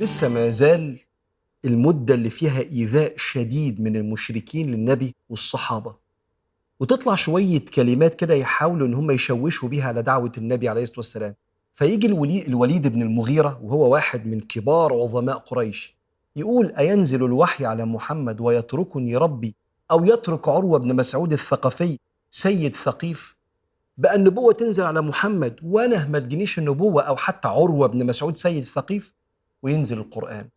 لسه ما زال المدة اللي فيها إيذاء شديد من المشركين للنبي والصحابة. وتطلع شوية كلمات كده يحاولوا إن هم يشوشوا بيها على دعوة النبي عليه الصلاة والسلام. فيجي الولي الوليد بن المغيرة وهو واحد من كبار عظماء قريش يقول أينزل الوحي على محمد ويتركني ربي أو يترك عروة بن مسعود الثقفي سيد ثقيف؟ بقى النبوة تنزل على محمد وأنا ما تجينيش النبوة أو حتى عروة بن مسعود سيد ثقيف؟ وينزل القرآن.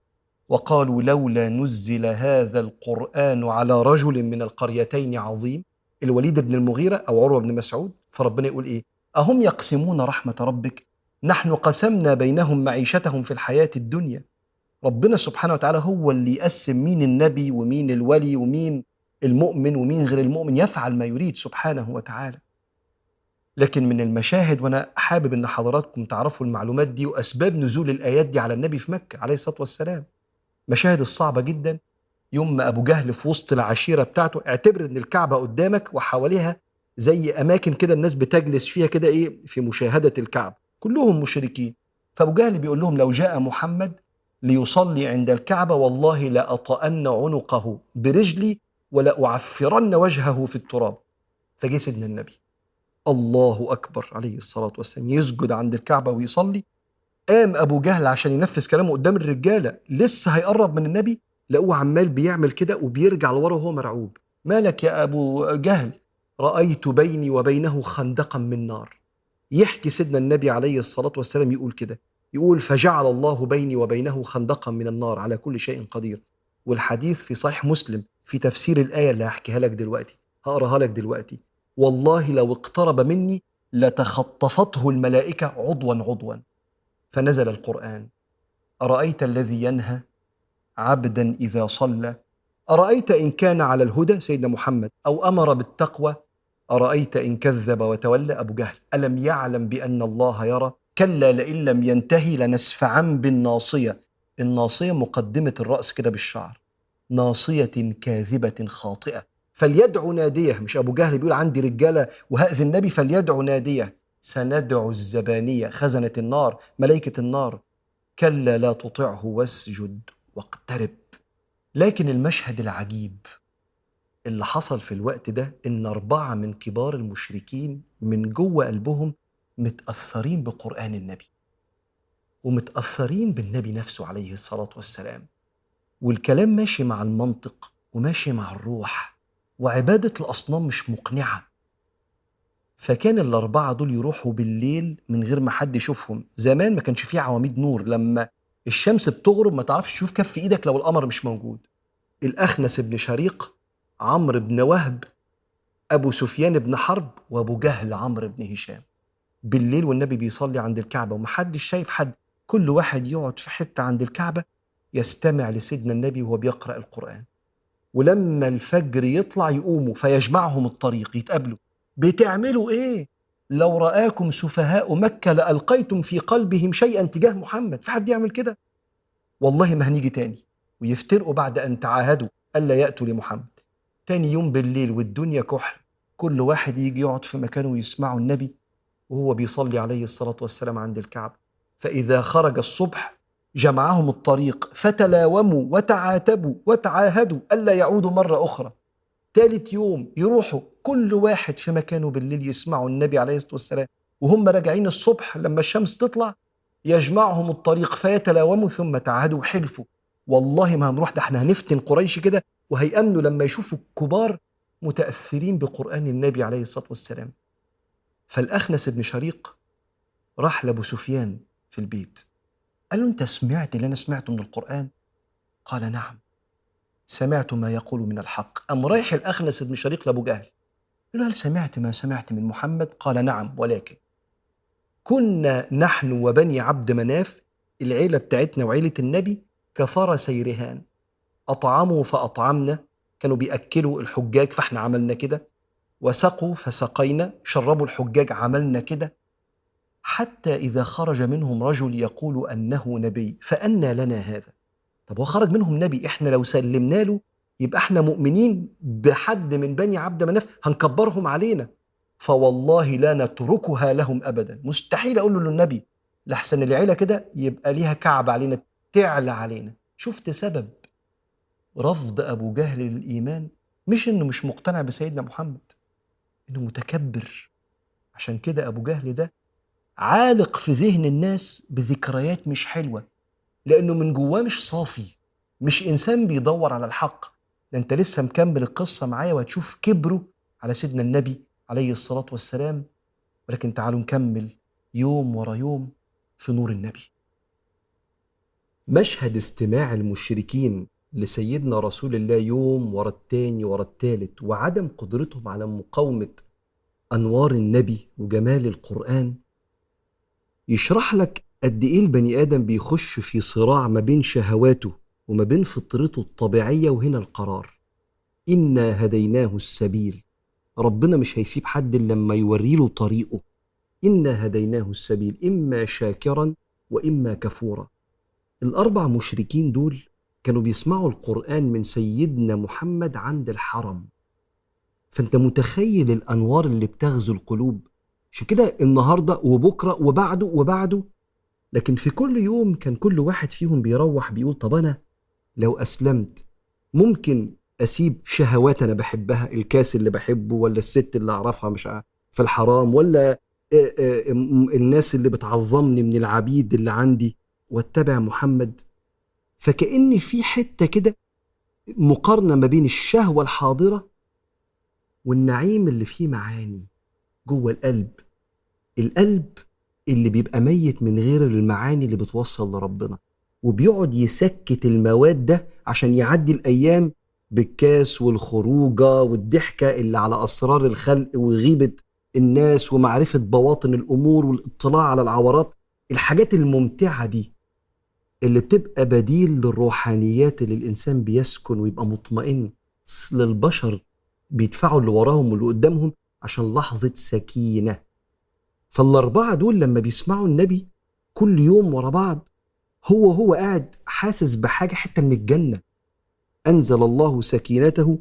وقالوا لولا نزل هذا القرآن على رجل من القريتين عظيم الوليد بن المغيرة أو عروة بن مسعود فربنا يقول إيه؟ أهم يقسمون رحمة ربك؟ نحن قسمنا بينهم معيشتهم في الحياة الدنيا. ربنا سبحانه وتعالى هو اللي يقسم مين النبي ومين الولي ومين المؤمن ومين غير المؤمن يفعل ما يريد سبحانه وتعالى. لكن من المشاهد وأنا حابب إن حضراتكم تعرفوا المعلومات دي وأسباب نزول الآيات دي على النبي في مكة عليه الصلاة والسلام. مشاهد الصعبة جدا. يوم ما أبو جهل في وسط العشيرة بتاعته اعتبر إن الكعبة قدامك وحواليها زي أماكن كده الناس بتجلس فيها كده إيه في مشاهدة الكعبة. كلهم مشركين. فأبو جهل بيقول لهم لو جاء محمد ليصلي عند الكعبة والله لأطأن عنقه برجلي ولأعفرن وجهه في التراب. فجه سيدنا النبي. الله أكبر عليه الصلاة والسلام. يسجد عند الكعبة ويصلي. قام أبو جهل عشان ينفذ كلامه قدام الرجالة. لسه هيقرب من النبي. لقوه عمال بيعمل كده وبيرجع لورا وهو مرعوب. مالك يا أبو جهل؟ رأيت بيني وبينه خندقا من نار. يحكي سيدنا النبي عليه الصلاة والسلام يقول كده. يقول فجعل الله بيني وبينه خندقا من النار. على كل شيء قدير. والحديث في صحيح مسلم في تفسير الآية اللي هحكيها لك دلوقتي. هقراها لك دلوقتي. والله لو اقترب مني لتخطفته الملائكة عضوا عضوا. فنزل القرآن. أرأيت الذي ينهى عبدا إذا صلى؟ أرأيت إن كان على الهدى سيدنا محمد أو أمر بالتقوى؟ أرأيت إن كذب وتولى أبو جهل؟ ألم يعلم بأن الله يرى؟ كلا لئن لم ينتهي لنسفعا بالناصية. الناصية مقدمة الرأس كده بالشعر. ناصية كاذبة خاطئة. فليدعو ناديه. مش أبو جهل بيقول عندي رجالة وهأذي النبي فليدعو ناديه. سندعو الزبانية خزنة النار ملائكة النار. كلا لا تطعه واسجد واقترب. لكن المشهد العجيب اللي حصل في الوقت ده إن أربعة من كبار المشركين من جوه قلبهم متأثرين بقرآن النبي. ومتأثرين بالنبي نفسه عليه الصلاة والسلام. والكلام ماشي مع المنطق وماشي مع الروح. وعبادة الأصنام مش مقنعة. فكان الأربعة دول يروحوا بالليل من غير ما حد يشوفهم. زمان ما كانش فيه عواميد نور. لما الشمس بتغرب ما تعرفش تشوف كف إيدك لو القمر مش موجود. الأخنس بن شريق عمرو بن وهب أبو سفيان بن حرب وأبو جهل عمرو بن هشام. بالليل والنبي بيصلي عند الكعبة ومحدش شايف حد. كل واحد يقعد في حتة عند الكعبة يستمع لسيدنا النبي وهو بيقرأ القرآن. ولما الفجر يطلع يقوموا فيجمعهم الطريق يتقابلوا. بتعملوا إيه؟ لو رآكم سفهاء مكة لألقيتم في قلبهم شيئا تجاه محمد. في حد يعمل كده؟ والله ما هنيجي تاني. ويفترقوا بعد أن تعاهدوا ألا يأتوا لمحمد. تاني يوم بالليل والدنيا كحل. كل واحد يجي يقعد في مكانه ويسمعوا النبي وهو بيصلي عليه الصلاة والسلام عند الكعبة. فإذا خرج الصبح جمعهم الطريق فتلاوموا وتعاتبوا وتعاهدوا ألا يعودوا مرة أخرى. ثالث يوم يروحوا كل واحد في مكانه بالليل يسمعوا النبي عليه الصلاة والسلام. وهم راجعين الصبح لما الشمس تطلع يجمعهم الطريق فيتلاوموا ثم تعاهدوا وحلفوا. والله ما هنروح ده إحنا هنفتن قريش كده وهيأمنوا لما يشوفوا الكبار متأثرين بقرآن النبي عليه الصلاة والسلام. فالأخنس بن شريق راح لأبو سفيان في البيت. قال له أنت سمعت اللي أنا سمعته من القرآن؟ قال نعم. سمعت ما يقول من الحق. أم رايح الأخنس بن شريق لأبو جهل؟ قال له هل سمعت ما سمعت من محمد؟ قال نعم ولكن. كنا نحن وبني عبد مناف العيلة بتاعتنا وعيلة النبي كفرسي رهان أطعموا فأطعمنا كانوا بيأكلوا الحجاج فإحنا عملنا كده. وسقوا فسقينا شربوا الحجاج عملنا كده. حتى إذا خرج منهم رجل يقول أنه نبي فأنى لنا هذا. طب هو خرج منهم نبي إحنا لو سلمنا له يبقى إحنا مؤمنين بحد من بني عبد مناف هنكبرهم علينا. فوالله لا نتركها لهم أبدا. مستحيل أقول له للنبي لحسن العيلة كده يبقى ليها كعب علينا تعلى علينا. شفت سبب رفض أبو جهل للإيمان؟ مش إنه مش مقتنع بسيدنا محمد إنه متكبر. عشان كده أبو جهل ده عالق في ذهن الناس بذكريات مش حلوة لأنه من جواه مش صافي مش إنسان بيدور على الحق. ده أنت لسه مكمل القصة معايا وهتشوف كبره على سيدنا النبي عليه الصلاة والسلام. ولكن تعالوا نكمل يوم ورا يوم في نور النبي. مشهد استماع المشركين لسيدنا رسول الله يوم ورا التاني ورا التالت وعدم قدرتهم على مقاومة أنوار النبي وجمال القرآن يشرح لك قد إيه البني آدم بيخش في صراع ما بين شهواته وما بين فطرته الطبيعية وهنا القرار. إنا هديناه السبيل. ربنا مش هيسيب حد إلا لما يوريله طريقه. إنا هديناه السبيل إما شاكرا وإما كفورا. الأربع مشركين دول كانوا بيسمعوا القرآن من سيدنا محمد عند الحرم. فأنت متخيل الأنوار اللي بتغزو القلوب؟ عشان كده النهارده وبكره وبعده وبعده؟ لكن في كل يوم كان كل واحد فيهم بيروح بيقول طب أنا لو أسلمت ممكن أسيب شهوات أنا بحبها الكاس اللي بحبه ولا الست اللي أعرفها مش في الحرام ولا الناس اللي بتعظمني من العبيد اللي عندي وأتبع محمد؟ فكأن في حتة كده مقارنة ما بين الشهوة الحاضرة والنعيم اللي فيه معاني. جوه القلب. القلب اللي بيبقى ميت من غير المعاني اللي بتوصل لربنا وبيقعد يسكت المواد ده عشان يعدي الأيام بالكاس والخروجة والضحكة اللي على أسرار الخلق وغيبة الناس ومعرفة بواطن الأمور والاطلاع على العورات. الحاجات الممتعة دي اللي بتبقى بديل للروحانيات اللي الإنسان بيسكن ويبقى مطمئن للبشر بيدفعوا اللي وراهم واللي قدامهم عشان لحظة سكينة. فالأربعة دول لما بيسمعوا النبي كل يوم ورا بعض هو هو قاعد حاسس بحاجة حتة من الجنة. أنزل الله سكينته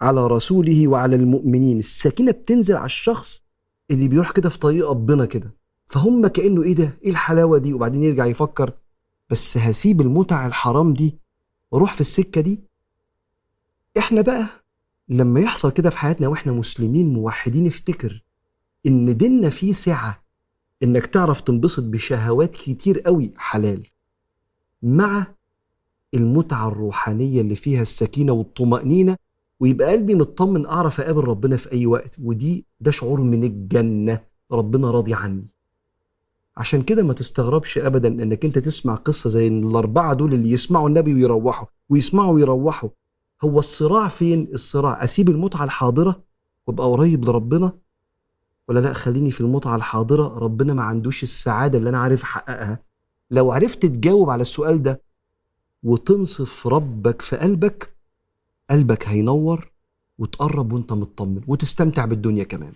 على رسوله وعلى المؤمنين. السكينة بتنزل على الشخص اللي بيروح كده في طريق ربنا كده. فهم كأنه إيه ده؟ إيه الحلاوة دي؟ وبعدين يرجع يفكر بس هسيب المتع الحرام دي وأروح في السكة دي. إحنا بقى لما يحصل كده في حياتنا وإحنا مسلمين موحدين افتكر إن ديننا فيه سعة إنك تعرف تنبسط بشهوات كتير قوي حلال مع المتعة الروحانية اللي فيها السكينة والطمأنينة ويبقى قلبي مطمن أعرف أقابل ربنا في أي وقت ودي ده شعور من الجنة ربنا راضي عني. عشان كده ما تستغربش ابدا إنك أنت تسمع قصة زي الأربعة دول اللي يسمعوا النبي ويروحوا ويسمعوا ويروحوا هو الصراع فين؟ الصراع. أسيب المتعة الحاضرة وأبقى قريب لربنا؟ ولا لا خليني في المتعة الحاضرة. ربنا ما عندوش السعادة اللي أنا عارف أحققها. لو عرفت تجاوب على السؤال ده وتنصف ربك في قلبك قلبك هينور وتقرب وأنت مطمن وتستمتع بالدنيا كمان.